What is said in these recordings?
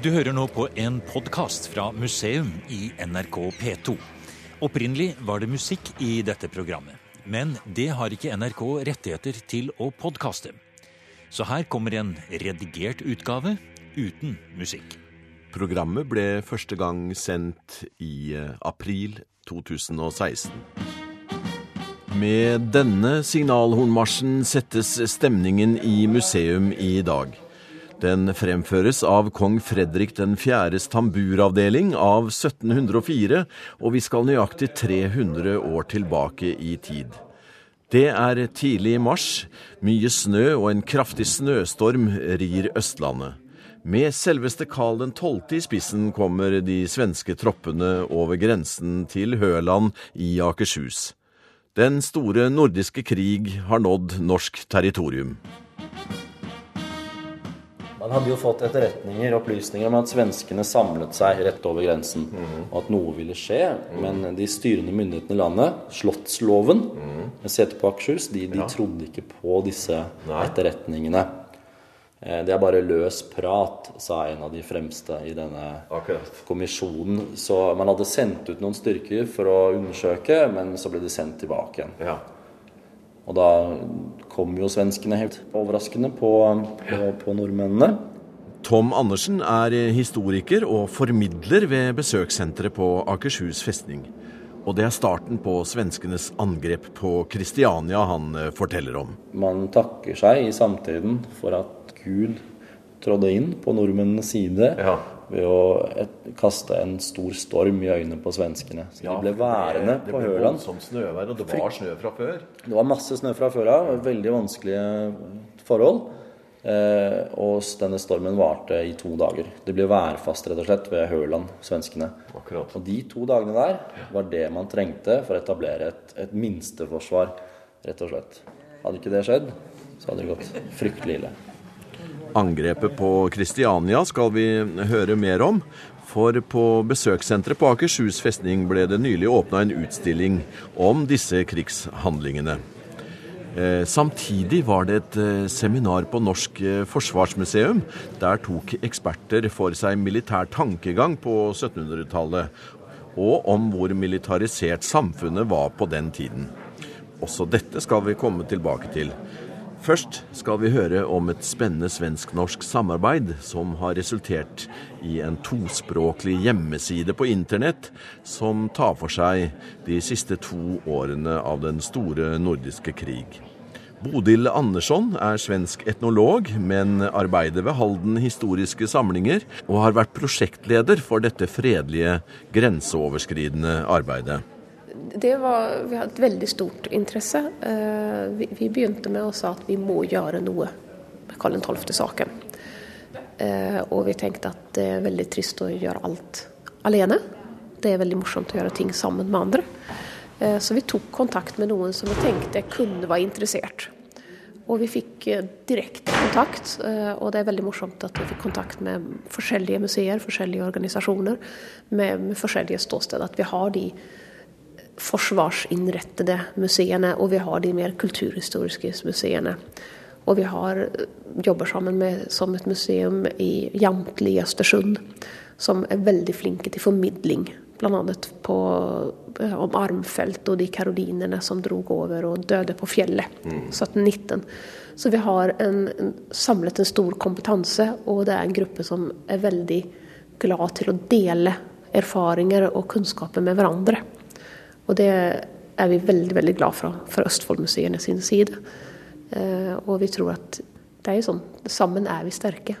Du hører nå på en podkast fra museum i NRK P2. Opprinnelig var det musikk i dette programmet, men det har ikke NRK rettigheter til å podkaste. Så her kommer en redigert utgave uten musikk. Programmet ble første gang sendt i eh, april 2016. Med denne signalhornmarsjen settes stemningen i museum i dag. Den fremføres av kong Fredrik 4.s tamburavdeling av 1704, og vi skal nøyaktig 300 år tilbake i tid. Det er tidlig i mars. Mye snø og en kraftig snøstorm rir Østlandet. Med selveste Karl 12. i spissen kommer de svenske troppene over grensen til Høland i Akershus. Den store nordiske krig har nådd norsk territorium. Man hadde jo fått etterretninger opplysninger om at svenskene samlet seg rett over grensen, mm. og at noe ville skje. Mm. Men de styrende myndighetene i landet, Slottsloven, mm. med sete på Akershus, de, de ja. trodde ikke på disse Nei. etterretningene. Eh, det er bare løs prat, sa en av de fremste i denne Akkurat. kommisjonen. Så man hadde sendt ut noen styrker for å undersøke, men så ble de sendt tilbake igjen. Ja. Og da kom jo svenskene helt overraskende på, på, på nordmennene. Tom Andersen er historiker og formidler ved besøkssenteret på Akershus festning. Og det er starten på svenskenes angrep på Kristiania han eh, forteller om. Man takker seg i samtiden for at Gud trådde inn på nordmennenes side ja ved å et, kaste en stor storm i øynene på svenskene. Så ja, de ble værende det, det på Høland. Det ble voldsomt snøvær, og det var snø fra før? Det var masse snø fra før av. Veldig vanskelige forhold. Eh, og denne stormen varte i to dager. Det ble værfast rett og slett ved Høland, svenskene. Akkurat. Og de to dagene der var det man trengte for å etablere et, et minsteforsvar, rett og slett. Hadde ikke det skjedd, så hadde det gått fryktelig ille. Angrepet på Kristiania skal vi høre mer om. For på besøkssenteret på Akershus festning ble det nylig åpna en utstilling om disse krigshandlingene. Eh, samtidig var det et eh, seminar på Norsk eh, forsvarsmuseum. Der tok eksperter for seg militær tankegang på 1700-tallet, og om hvor militarisert samfunnet var på den tiden. Også dette skal vi komme tilbake til. Først skal vi høre om et spennende svensk-norsk samarbeid som har resultert i en tospråklig hjemmeside på internett som tar for seg de siste to årene av den store nordiske krig. Bodil Andersson er svensk etnolog, men arbeider ved Halden historiske samlinger, og har vært prosjektleder for dette fredelige, grenseoverskridende arbeidet det var, vi hadde et veldig stort interesse. Eh, vi, vi, begynte med å si at vi må gjøre noe med Karl 12.-saken. Eh, og vi tenkte at det er veldig trist å gjøre alt alene. Det er veldig morsomt å gjøre ting sammen med andre. Eh, så vi tok kontakt med noen som vi tenkte kunne være interessert. Og vi fikk direkte kontakt, og det er veldig morsomt at vi fikk kontakt med forskjellige museer, forskjellige organisasjoner med, med forskjellige ståsteder. At vi har de forsvarsinnrettede museene, og vi har de mer kulturhistoriske museene. Og vi har, eh, jobber sammen med, som et museum i Jamtli i Østersund, som er veldig flinke til formidling. Bl.a. Eh, om armfelt og de karolinerne som drog over og døde på fjellet mm. 1719. Så vi har en, en, samlet en stor kompetanse, og det er en gruppe som er veldig glad til å dele erfaringer og kunnskaper med hverandre. Og det er vi veldig veldig glad for fra Østfoldmuseene sin side. Eh, og vi tror at det er jo sånn, sammen er vi sterke.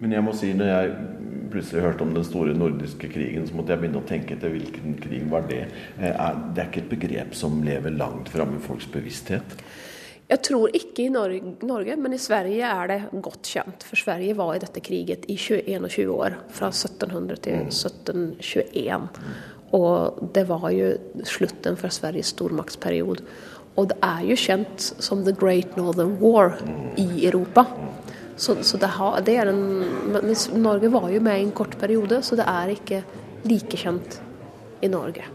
Men jeg må si, når jeg plutselig hørte om den store nordiske krigen, så måtte jeg begynne å tenke etter hvilken krig var det. Eh, det er ikke et begrep som lever langt framme i folks bevissthet? Jeg tror ikke i Norge, men i Sverige er det godt kjent. For Sverige var i dette kriget i 21 år, fra 1700 til 1721. Og det var jo slutten for Sveriges stormaktsperiode. Og det er jo kjent som The Great Northern War i Europa. Så, så det, har, det, er en Men Norge var jo med i en kort periode, så det er ikke like kjent i Norge.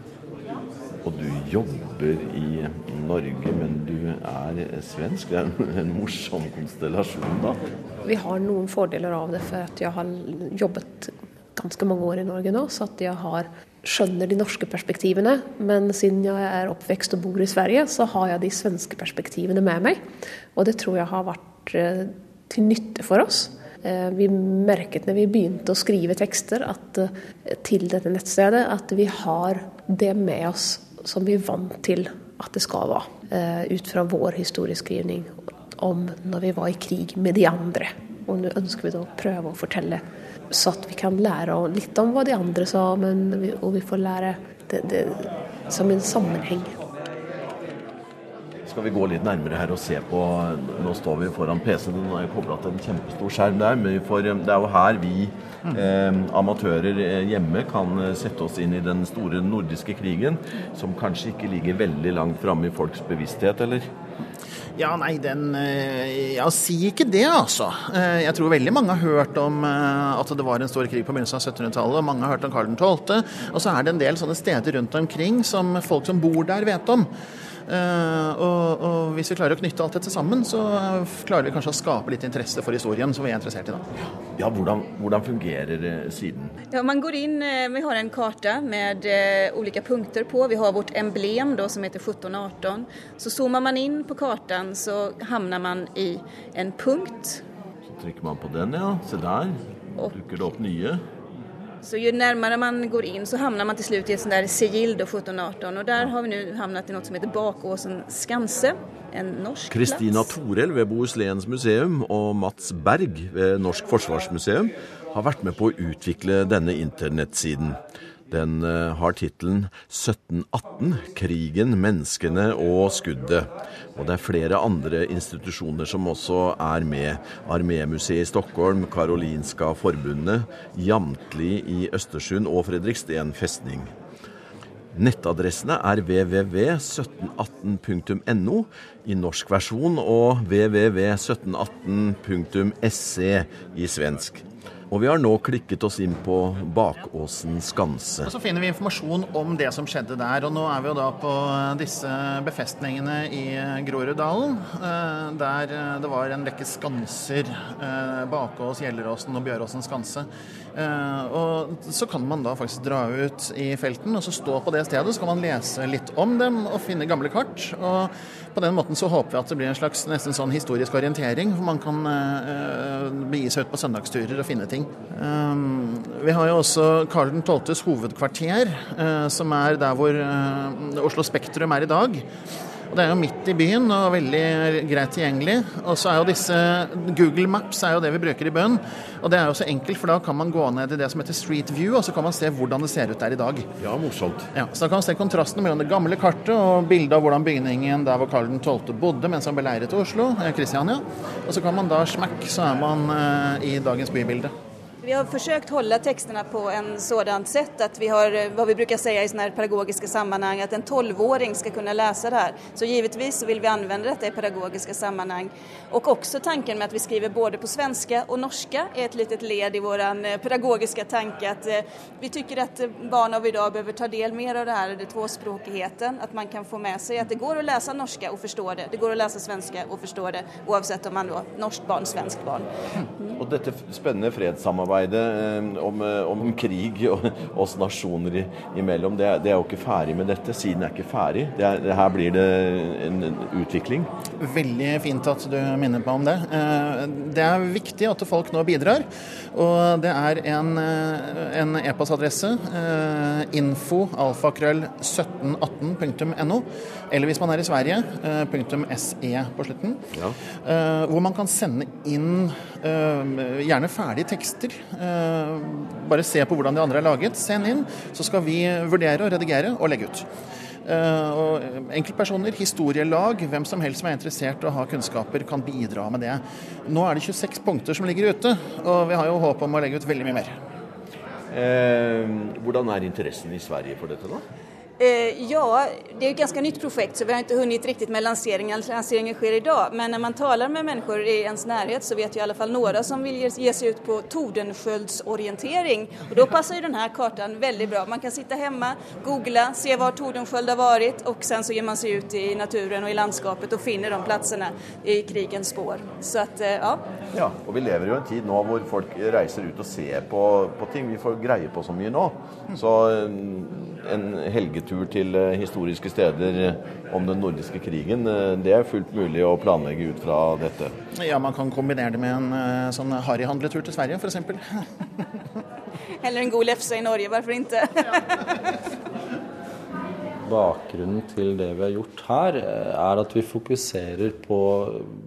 Og du jobber i Norge, men du er svensk. Det er en, en morsom konstellasjon, da? vi har noen fordeler av det for at jeg har jobbet ganske mange år i Norge nå, så at jeg har, skjønner de norske perspektivene. Men siden jeg er oppvekst og bor i Sverige, så har jeg de svenske perspektivene med meg. Og det tror jeg har vært eh, til nytte for oss. Eh, vi merket når vi begynte å skrive tekster at, eh, til dette nettstedet, at vi har det med oss som vi er vant til at det skal være. Ut fra vår historieskrivning om når vi var i krig med de andre. Og nå ønsker vi da å prøve å fortelle så at vi kan lære litt om hva de andre sa, men og vi får lære det, det som en sammenheng. Skal vi gå litt nærmere her og se på Nå står vi foran PC-en, den er kobla til en kjempestor skjerm der. Men får, det er jo her vi eh, amatører eh, hjemme kan eh, sette oss inn i den store nordiske krigen, som kanskje ikke ligger veldig langt framme i folks bevissthet, eller? Ja, nei, den eh, Ja, si ikke det, altså. Eh, jeg tror veldig mange har hørt om eh, at det var en stor krig på begynnelsen av 1700-tallet, og mange har hørt om Karl 12., og så er det en del sånne steder rundt omkring som folk som bor der, vet om. Uh, og, og, hvis vi klarer å knytte alt dette sammen, så klarer vi kanskje å skape litt interesse for historien som vi er interessert i. da. Ja, Hvordan, hvordan fungerer siden? Ja, man går inn, Vi har en karte med ulike punkter på. Vi har vårt emblem da, som heter 1718. Så zoomer man inn på kartan, så havner man i en punkt. Så trykker man på den, ja. Se der. Dukker det opp nye. Så ju närmare man går in så hamnar man till slut i ett sånt där sigill 1718 och där har vi nu hamnat i något som heter Bakåsen Skanse. En norsk Kristina Torell ved Bohusléns museum og Mats Berg ved Norsk Forsvarsmuseum har vært med på å utvikle denne internettsiden. Den eh, har tittelen 1718 krigen, menneskene og skuddet. Og det er flere andre institusjoner som også er med. Armémuseet i Stockholm, Karolinska forbundet, Jamtli i Østersund og Fredriksten festning. Nettadressene er www.1718.no i norsk versjon og www.1718.se i svensk. Og vi har nå klikket oss inn på Bakåsen skanse. Og Så finner vi informasjon om det som skjedde der. Og nå er vi jo da på disse befestningene i Groruddalen. Eh, der eh, det var en rekke skanser. Eh, Bakås, Gjelleråsen og Bjøråsen skanse. Og så kan man da faktisk dra ut i felten og så stå på det stedet. Så kan man lese litt om dem og finne gamle kart. Og på den måten så håper vi at det blir en slags nesten sånn historisk orientering. For man kan begi seg ut på søndagsturer og finne ting ting. Um, vi har jo også Karl 12.s hovedkvarter, uh, som er der hvor uh, Oslo Spektrum er i dag. Og Det er jo midt i byen og veldig greit tilgjengelig. Og så er jo disse Google Maps er jo det vi bruker i bønn. Og det er jo så enkelt, for da kan man gå ned i det som heter Street View, og så kan man se hvordan det ser ut der i dag. Ja, morsomt. Ja, så da kan man se kontrasten mellom det gamle kartet og bildet av hvordan bygningen der hvor Karl 12. bodde mens han beleiret Oslo, Kristiania. Og så kan man da smakk, så er man eh, i dagens bybilde. Vi har forsøkt holde tekstene på en sånn sett at vi har hva vi bruker si i sånne pedagogiske sammenheng, at en tolvåring skal kunne lese det her. Så givetvis vil vi anvende dette i pedagogiske sammenheng. Og også tanken med at vi skriver både på svenska og norska er et litet led i vår pedagogiske tanke att eh, vi tycker at barn av dag behøver ta del mer av det her, det tvåspråkigheten, At man kan få med seg at det går å lese norska og forstå det, det går å lese svenska og forstå det oavsett om man er norsk barn, svensk barn. Mm. Og dette spennende fredssamarbete samarbeidet eh, om, eh, om krig og oss nasjoner imellom, det, det, er jo ikke ferdig med dette. Siden er ikke ferdig. Det er, her blir det en, en utvikling. Veldig fint at du minner på om det. Eh, det er viktig at folk nå bidrar. Og det er en e-postadresse, e info alfakrøll 1718.no, eller hvis man er i Sverige, .se på slutten, ja. hvor man kan sende inn gjerne ferdige tekster bare se på hvordan de andre er laget, send inn. Så skal vi vurdere og redigere og legge ut. Uh, og enkeltpersoner, historielag, hvem som helst som er interessert og har kunnskaper, kan bidra med det. Nå er det 26 punkter som ligger ute, og vi har jo håp om å legge ut veldig mye mer. Eh, hvordan er interessen i Sverige for dette, da? Eh, ja, det är ett ganska nytt projekt så vi har inte hunnit riktigt med lanseringen. Lanseringen sker idag. Men när man talar med människor i ens närhet så vet jag i alla fall några som vill ge, sig ut på Tordenskjöldsorientering. Och då passar ju den här kartan väldigt bra. Man kan sitta hemma, googla, se var Tordenskjöld har varit och sen så ger man sig ut i naturen och i landskapet och finner de platserna i krigens spår. Så att, eh, ja. Ja, og vi lever i en tid nå hvor folk reiser ut og ser på, på ting. Vi får greie på så mye nå. Så en, en helgetur til eh, historiske steder om den nordiske krigen, eh, det er fullt mulig å planlegge ut fra dette. Ja, man kan kombinere det med en eh, sånn harryhandletur til Sverige, f.eks. Eller en god lefse i Norge, varför ikke? Bakgrunnen til det vi har gjort her, eh, er at vi fokuserer på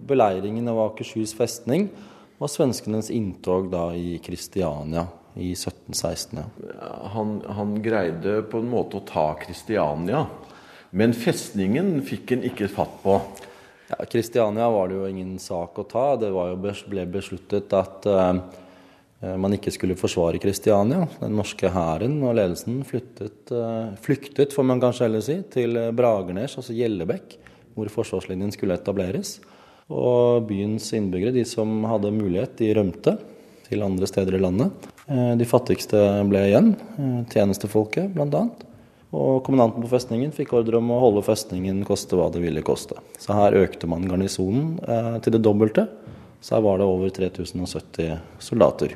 beleiringen av Akershus festning og svenskenes inntog da i Kristiania i 1716. ja. Han, han greide på en måte å ta Kristiania, men festningen fikk han ikke fatt på. Ja, Kristiania var det jo ingen sak å ta. Det var jo ble besluttet at uh, man ikke skulle forsvare Kristiania. Den norske hæren og ledelsen flyttet, uh, flyktet, får man kanskje heller si, til Bragernes, altså Gjellebekk, hvor forsvarslinjen skulle etableres. Og byens innbyggere, de som hadde mulighet, de rømte til andre steder i landet. Eh, De fattigste ble igjen, eh, tjenestefolket bl.a. Og kommandanten på festningen fikk ordre om å holde festningen koste hva det ville koste. Så her økte man garnisonen eh, til det dobbelte. Så her var det over 3070 soldater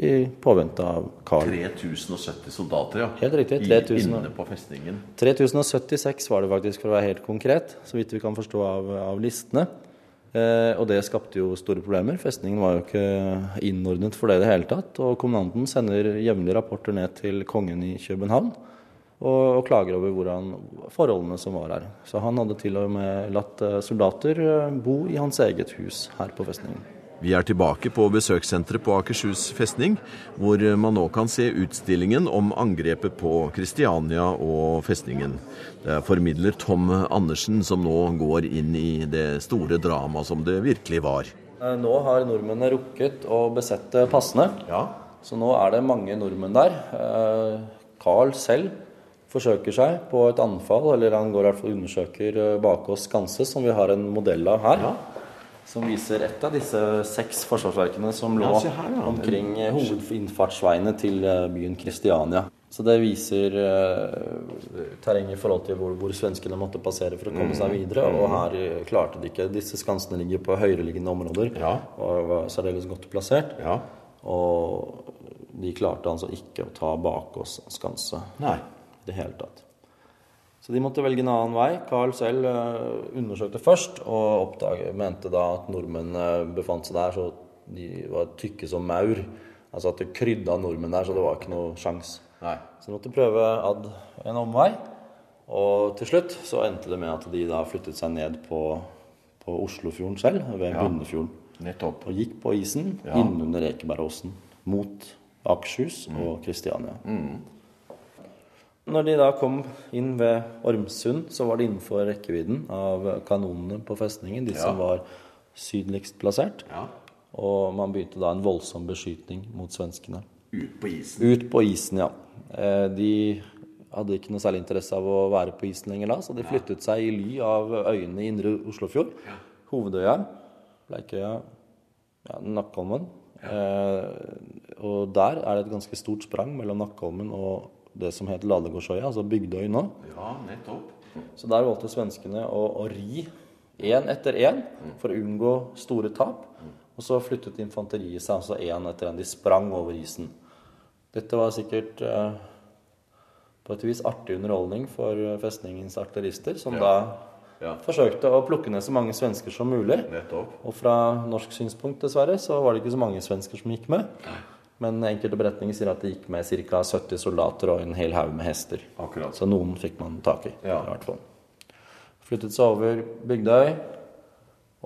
i påvente av Karl. 3070 soldater, ja. Helt riktig, 3000. inne på festningen. 3076 var det faktisk, for å være helt konkret, så vidt vi kan forstå av, av listene. Eh, og det skapte jo store problemer. Festningen var jo ikke innordnet for det i det hele tatt. Og kommandanten sender jevnlige rapporter ned til kongen i København og, og klager over hvordan forholdene som var her. Så han hadde til og med latt eh, soldater eh, bo i hans eget hus her på festningen. Vi er tilbake på besøkssenteret på Akershus festning, hvor man nå kan se utstillingen om angrepet på Kristiania og festningen. Det er formidler Tom Andersen som nå går inn i det store dramaet som det virkelig var. Eh, Nå har nordmennene rukket å besette passene. Ja. Så nå er det mange nordmenn der. Eh, Carl selv forsøker seg på et anfall, eller han går i hvert fall undersøker bak Bakås skanse, som vi har en modell av her. Som viser et av disse seks forsvarsverkene som lå Ja, her, ja. omkring eh, hovedinnfartsveiene til eh, byen Kristiania. Så det viser uh, terrenget i forhold til hvor, hvor svenskene måtte passere for å komme Mm. seg videre. Og her eh, klarte de ikke. Disse skansene ligger på høyereliggende områder Ja. og var særdeles godt plassert. Ja. Og de klarte altså ikke å ta Bakås skanse i det hele tatt. Så de måtte velge en annen vei. Carl selv eh, undersøkte først, og oppdaget, mente da at nordmenn befant seg der, så de var tykke som maur. Altså at det krydda nordmenn der, så det var ikke noe sjans. Nei. Så de måtte prøve ad en omvei. Og til slutt så endte det med at de da flyttet seg ned på, på Oslofjorden selv, ved Bunnefjorden. Nettopp. Og gikk på isen Ja. innunder Ekebergåsen mot Akershus og Kristiania. Når de da kom inn ved Ormsund, så var det innenfor rekkevidden av kanonene på festningen, de som var sydligst plassert. Ja. Og man begynte da en voldsom beskytning mot svenskene. Ut på isen. Ut på isen, ja. Eh, De hadde ikke noe særlig interesse av å være på isen lenger da, så de flyttet seg i ly av øyene i indre Oslofjord. Hovedøya, Bleikøya, ja, Nakkholmen. Eh, og der er det et ganske stort sprang mellom Nakkholmen og det som het Ladegårdsøya, altså Bygdøy nå. Ja, nettopp. Så der valgte svenskene å, å ri én etter én for å unngå store tap. Og så flyttet infanteriet seg altså én etter én. De sprang over isen. Dette var sikkert eh, på et vis artig underholdning for eh, festningens artillerister, som da Ja. forsøkte å plukke ned så mange svensker som mulig. Nettopp. Og fra norsk synspunkt, dessverre, så var det ikke så mange svensker som gikk med. Men enkelte beretninger sier at det gikk med ca. 70 soldater og en hel haug med hester. Akkurat. Så noen fikk man tak i. Ja. i hvert fall. Flyttet seg over Bygdøy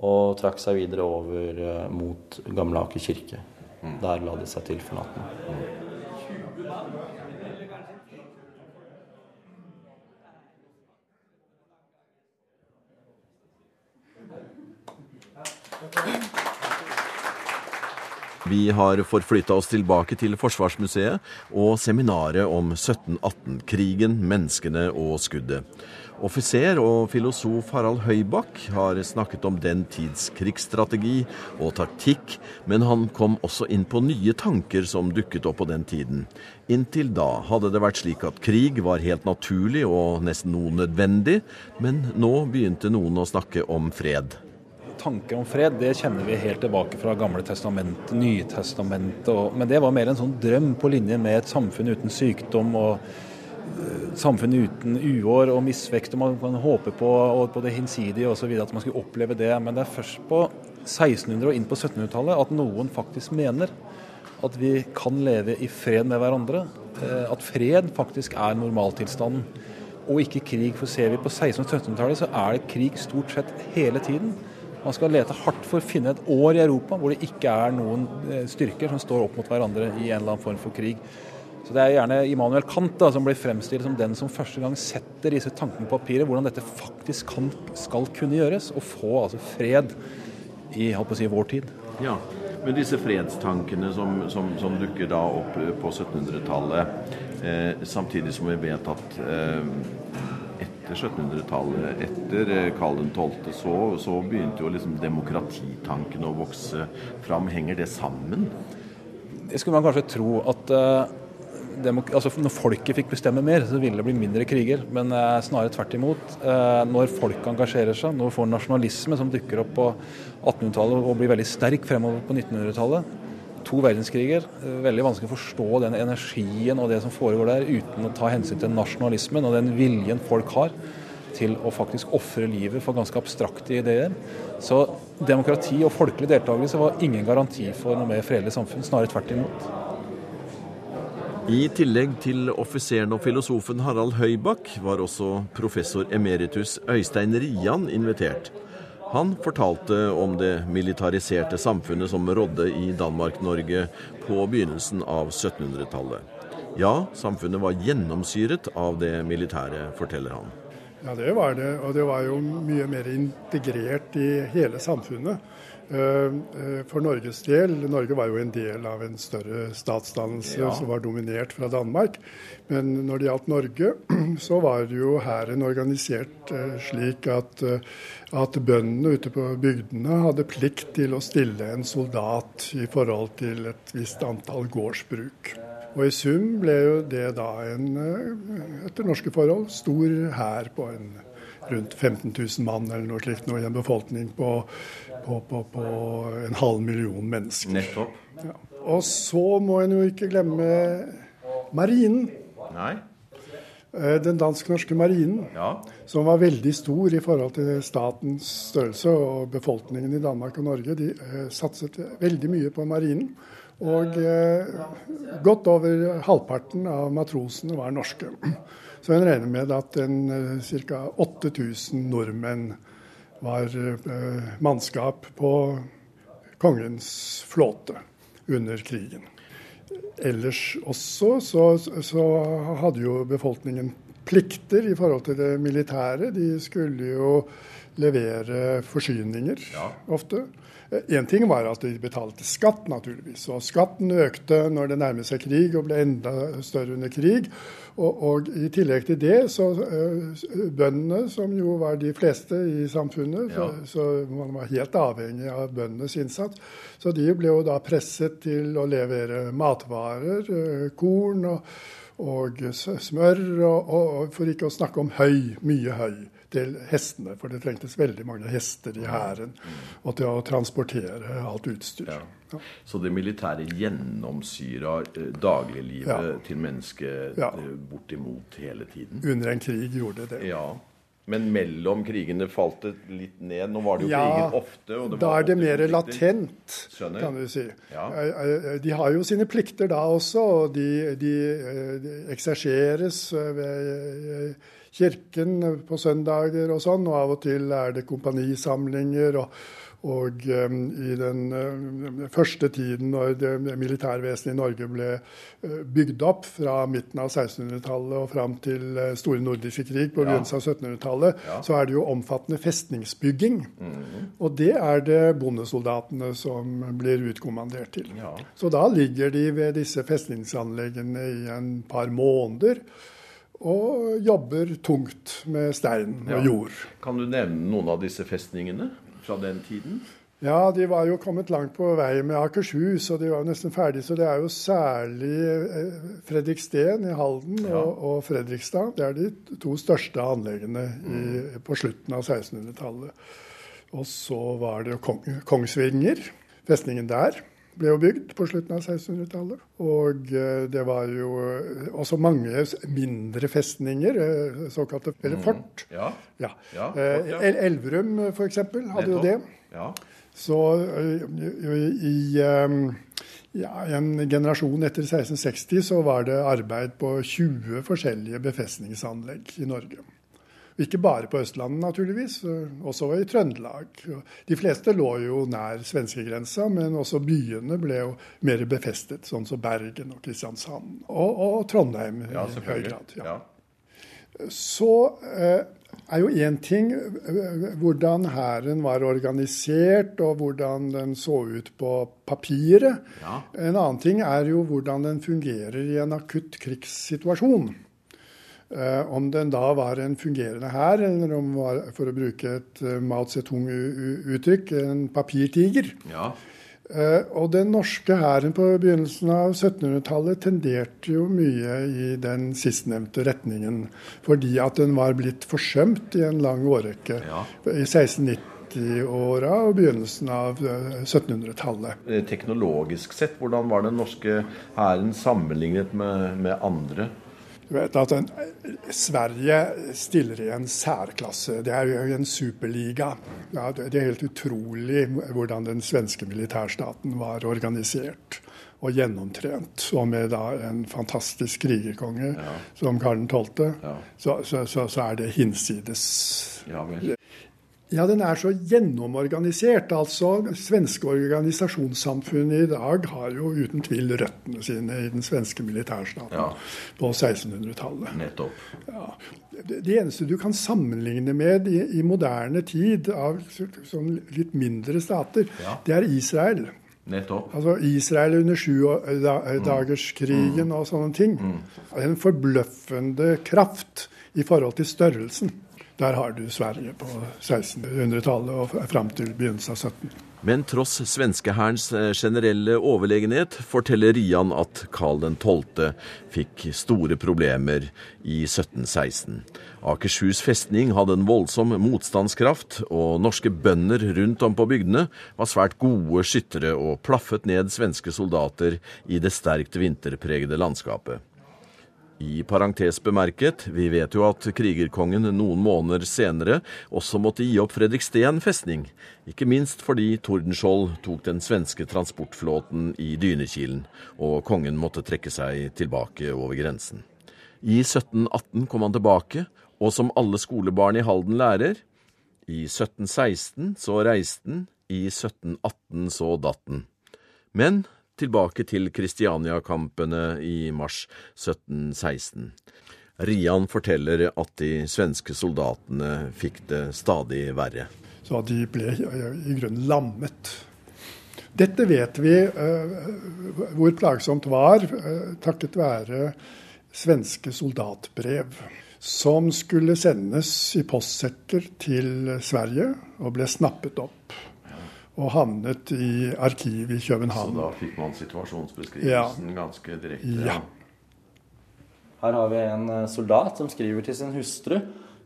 og trakk seg videre over eh, mot Gamle Aker kirke. Der la de seg til for natten. Vi har forflytta oss tilbake til Forsvarsmuseet og seminaret om 1718-krigen, menneskene og skuddet. Offiser og filosof Harald Høybakk har snakket om den tids krigsstrategi og taktikk, men han kom også inn på nye tanker som dukket opp på den tiden. Inntil da hadde det vært slik at krig var helt naturlig og nesten noe nødvendig, men nå begynte noen å snakke om fred. Tanker om fred det kjenner vi helt tilbake fra Gamle testamentet, Nytestamentet. Men det var mer en sånn drøm på linje med et samfunn uten sykdom og samfunn uten uår og misvekst, og man kan håpe på, og på det hinsidige osv. at man skulle oppleve det. Men det er først på 1600- og inn på 1700-tallet at noen faktisk mener at vi kan leve i fred med hverandre. Eh, at fred faktisk er normaltilstanden, og ikke krig. For ser vi på 1600- og 1700-tallet, så er det krig stort sett hele tiden. Man skal lete hardt for å finne et år i Europa hvor det ikke er noen eh, styrker som står opp mot hverandre i en eller annen form for krig. Så Det er gjerne Immanuel Kant da, som blir fremstilt som den som første gang setter disse tankene på papiret, hvordan dette faktisk kan, skal kunne gjøres, og få altså fred i si, vår tid. Ja, Men disse fredstankene som, som, som dukker da opp på 1700-tallet, eh, samtidig som vi vet at eh, etter 1700-tallet, etter eh, Karl 12., så, så begynte jo liksom demokratitanken å vokse fram. Henger det sammen? Det skulle man kanskje tro at uh, altså Når folket fikk bestemme mer, så ville det bli mindre kriger. Men eh, snarere tvert imot. Eh, når folk engasjerer seg, når vi får nasjonalisme som dukker opp på 1800-tallet og blir veldig sterk fremover på 1900-tallet, to verdenskriger, veldig vanskelig å forstå den energien og det som foregår der, uten å ta hensyn til nasjonalismen og den viljen folk har til å faktisk ofre livet for ganske abstrakte ideer. Så demokrati og folkelig deltakelse var ingen garanti for noe mer fredelig samfunn, snarere tvert imot. I tillegg til offiseren og filosofen Harald Høybakk var også professor emeritus Øystein Rian invitert. Han fortalte om det militariserte samfunnet som rådde i Danmark-Norge på begynnelsen av 1700-tallet. Ja, samfunnet var gjennomsyret av det militære, forteller han. Ja, det var det. Og det var jo mye mer integrert i hele samfunnet. Eh, eh, for Norges del Norge var jo en del av en større statsdannelse ja. som var dominert fra Danmark. Men når det gjaldt Norge, så var jo hæren organisert eh, slik at, at bøndene ute på bygdene hadde plikt til å stille en soldat i forhold til et visst antall gårdsbruk. Og i sum ble jo det da en, etter norske forhold, stor hær på en rundt 15 000 mann eller noe slikt, i en befolkning på, på, på, på, en halv million mennesker. Nettopp. Ja. Og så må en jo ikke glemme marinen. Nei. Eh, den dansk-norske marinen, ja. som var veldig stor i forhold til statens størrelse. Og befolkningen i Danmark og Norge de eh, satset veldig mye på marinen. Og eh, godt over halvparten av matrosene var norske. Så en regner med at ca. 8000 nordmenn var eh, mannskap på kongens flåte under krigen. Ellers også så, så hadde jo befolkningen plikter i forhold til det militære. De skulle jo levere forsyninger ja. ofte. Én ting var at de betalte skatt, naturligvis. Og skatten økte når det nærmet seg krig og ble enda større under krig. Og, og i tillegg til det, så uh, bøndene, som jo var de fleste i samfunnet, ja. så, så, man var helt avhengig av bøndenes innsats. Så de ble jo da presset til å levere matvarer, uh, korn og, og smør, og, og, for ikke å snakke om høy, mye høy til hestene, for det trengtes veldig mange hester i hæren. Og til å transportere alt utstyr. Ja. Ja. Så det militære gjennomsyra eh, dagliglivet ja. til mennesket. Eh, bortimot hele tiden? Under en krig gjorde det. Ja. Men mellom krigene falt det litt ned? Nå var det jo ja, kriger ofte. da er det mer latent, Skjønner. kan du si. Ja. Eh, de har jo sine plikter da også, og de, de, de ekserseres ved kirken på søndager og sånn. Og av og til er det kompanisamlinger. og og um, i den uh, første tiden når det militærvesenet i Norge ble uh, bygd opp, fra midten av 1600-tallet og fram til uh, store nordiske krig på begynnelsen av 1700-tallet, ja. så er det jo omfattende festningsbygging. Mm. Og det er det bondesoldatene som blir utkommandert til. Ja. Så da ligger de ved disse festningsanleggene i en par måneder og jobber tungt med stein og jord. Kan du nevne noen av disse festningene? fra den tiden? Ja, de var jo kommet langt på vei med Akershus, og de var jo nesten ferdige. Så det er jo særlig eh, Fredriksten i Halden ja. og, og, Fredrikstad. Det er de to største anleggene i, mm. på slutten av 1600-tallet. Og så var det Kong, Kongsvinger, festningen der ble jo bygd på slutten av 1600-tallet. Og eh, det var jo eh, også mange mindre festninger, eh, såkalte eller mm. fort. Ja. ja. ja, fort, ja. Elverum f.eks. hadde jo det. Ja. Så i ja, en generasjon etter 1660 så var det arbeid på 20 forskjellige befestningsanlegg i Norge. Ikke bare på Østlandet, naturligvis, også i Trøndelag. De fleste lå jo nær svenskegrensa, men også byene ble jo mer befestet, sånn som Bergen og Kristiansand. Og, og Trondheim ja, i høy grad. Ja. Ja. Så eh, er jo én ting eh, hvordan hæren var organisert, og hvordan den så ut på papiret. Ja. En annen ting er jo hvordan den fungerer i en akutt krigssituasjon. Eh, om den da var en fungerende hær, eller om var, for å bruke et uh, Mao Zedong-uttrykk, en papirtiger. Ja. Uh, og den norske hæren på begynnelsen av 1700-tallet tenderte jo mye i den sistnevnte retningen, fordi at den var blitt forsømt i en lang årrekke. Ja. I 1690-åra og begynnelsen av 1700-tallet. Teknologisk sett, hvordan var den norske hæren sammenlignet med, med andre? Du vet en, Sverige stiller i en særklasse. Det er jo en superliga. Ja, det er helt utrolig hvordan den svenske militærstaten var organisert og gjennomtrent. Og med da en fantastisk krigerkonge ja. som Karl 12., ja. så, så, så, så, er det hinsides. Ja. Ja, den er så gjennomorganisert. Altså, Svenske organisasjonssamfunnet i dag har jo uten tvil røttene sine i den svenske militærstaten ja. på 1600-tallet. Nettopp. Ja. Det eneste du kan sammenligne med i, i moderne tid av sånn litt mindre stater, ja. det er Israel. Nettopp. Altså Israel under sjudagerskrigen mm. og sånne ting. Mm. En forbløffende kraft i forhold til størrelsen. Der har du Sverige på 1600-tallet og fram til begynnelsen av 17. Men tross svenskehærens eh, generelle overlegenhet forteller Rian at Karl 12. fikk store problemer i 1716. Akershus festning hadde en voldsom motstandskraft, og norske bønder rundt om på bygdene var svært gode skyttere og plaffet ned svenske soldater i det sterkt vinterpregede landskapet. I parentes bemerket, vi vet jo at krigerkongen noen måneder senere også måtte gi opp Fredriksten festning, ikke minst fordi Tordenskjold tok den svenske transportflåten i Dynekilen, og kongen måtte trekke seg tilbake over grensen. I 1718 kom han tilbake, og som alle skolebarn i Halden lærer, i 1716 så reiste han, i 1718 så datt han. Men tilbake til Kristiania-kampene i mars 1716. Rian forteller at de svenske soldatene fikk det stadig verre. Så de ble i grunnen lammet. Dette vet vi uh, hvor plagsomt var, uh, takket være svenske soldatbrev. Som skulle sendes i postsekker til Sverige og ble snappet opp og havnet i arkivet i København. Så da fikk man situasjonsbeskrivelsen ja. ganske direkte? Ja. Her har vi en eh, soldat som skriver til sin hustru.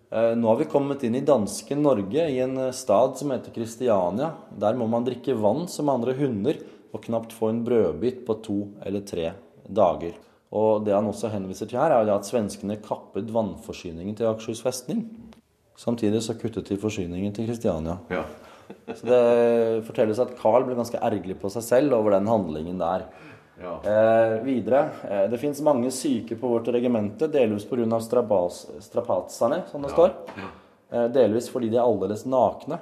Eh, nå har vi kommet inn i danske Norge, i en eh, stad som heter Kristiania. Der må man drikke vann som andre hunder, og knapt få en brødbit på to eller tre dager. Og det han også henviser til her, er at svenskene kappet vannforsyningen til Akershus festning. Samtidig så kuttet de forsyningen til Kristiania. Ja. Så det fortelles at Carl ble ganske ergerlig på seg selv over den handlingen der. Ja. Eh, videre. Eh, det fins mange syke på vårt regimente, delvis pga. strapatsene, som det står. Eh, delvis fordi de er aldeles nakne.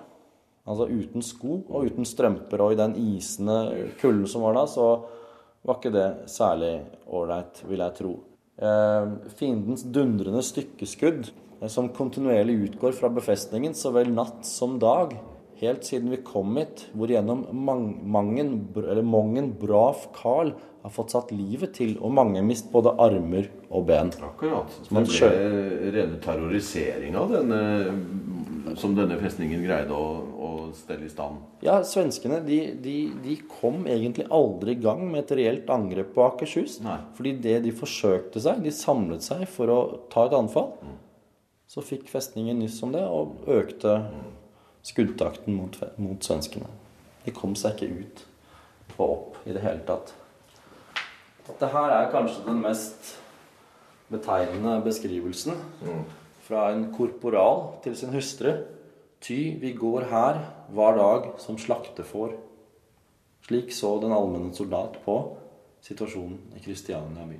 Altså uten sko og uten strømper. Og i den isende kulden som var da, så var ikke det særlig ålreit, vil jeg tro. Eh, fiendens dundrende stykkeskudd, eh, som kontinuerlig utgår fra befestningen så vel natt som dag, helt siden vi kom hit, hvor gjennom mangen, eller mongen brav Carl har fått satt livet til, og mange mist både armer og ben. Akkurat. Så det ble rene terroriseringa som denne festningen greide å, å stelle i stand? Ja, svenskene de, de, de, kom egentlig aldri i gang med et reelt angrep på Akershus. Nei. Fordi det de forsøkte seg, de samlet seg for å ta et anfall. Mm. Så fikk festningen nyss om det og økte skuddtakten mot, mot svenskene. De kom seg ikke ut og opp i det hele tatt. Dette her er kanskje den mest betegnende beskrivelsen. Mm fra en korporal til sin hustru. Ty, vi går her hver dag som slaktefår. Slik så den allmenne soldat på situasjonen i Kristiania by.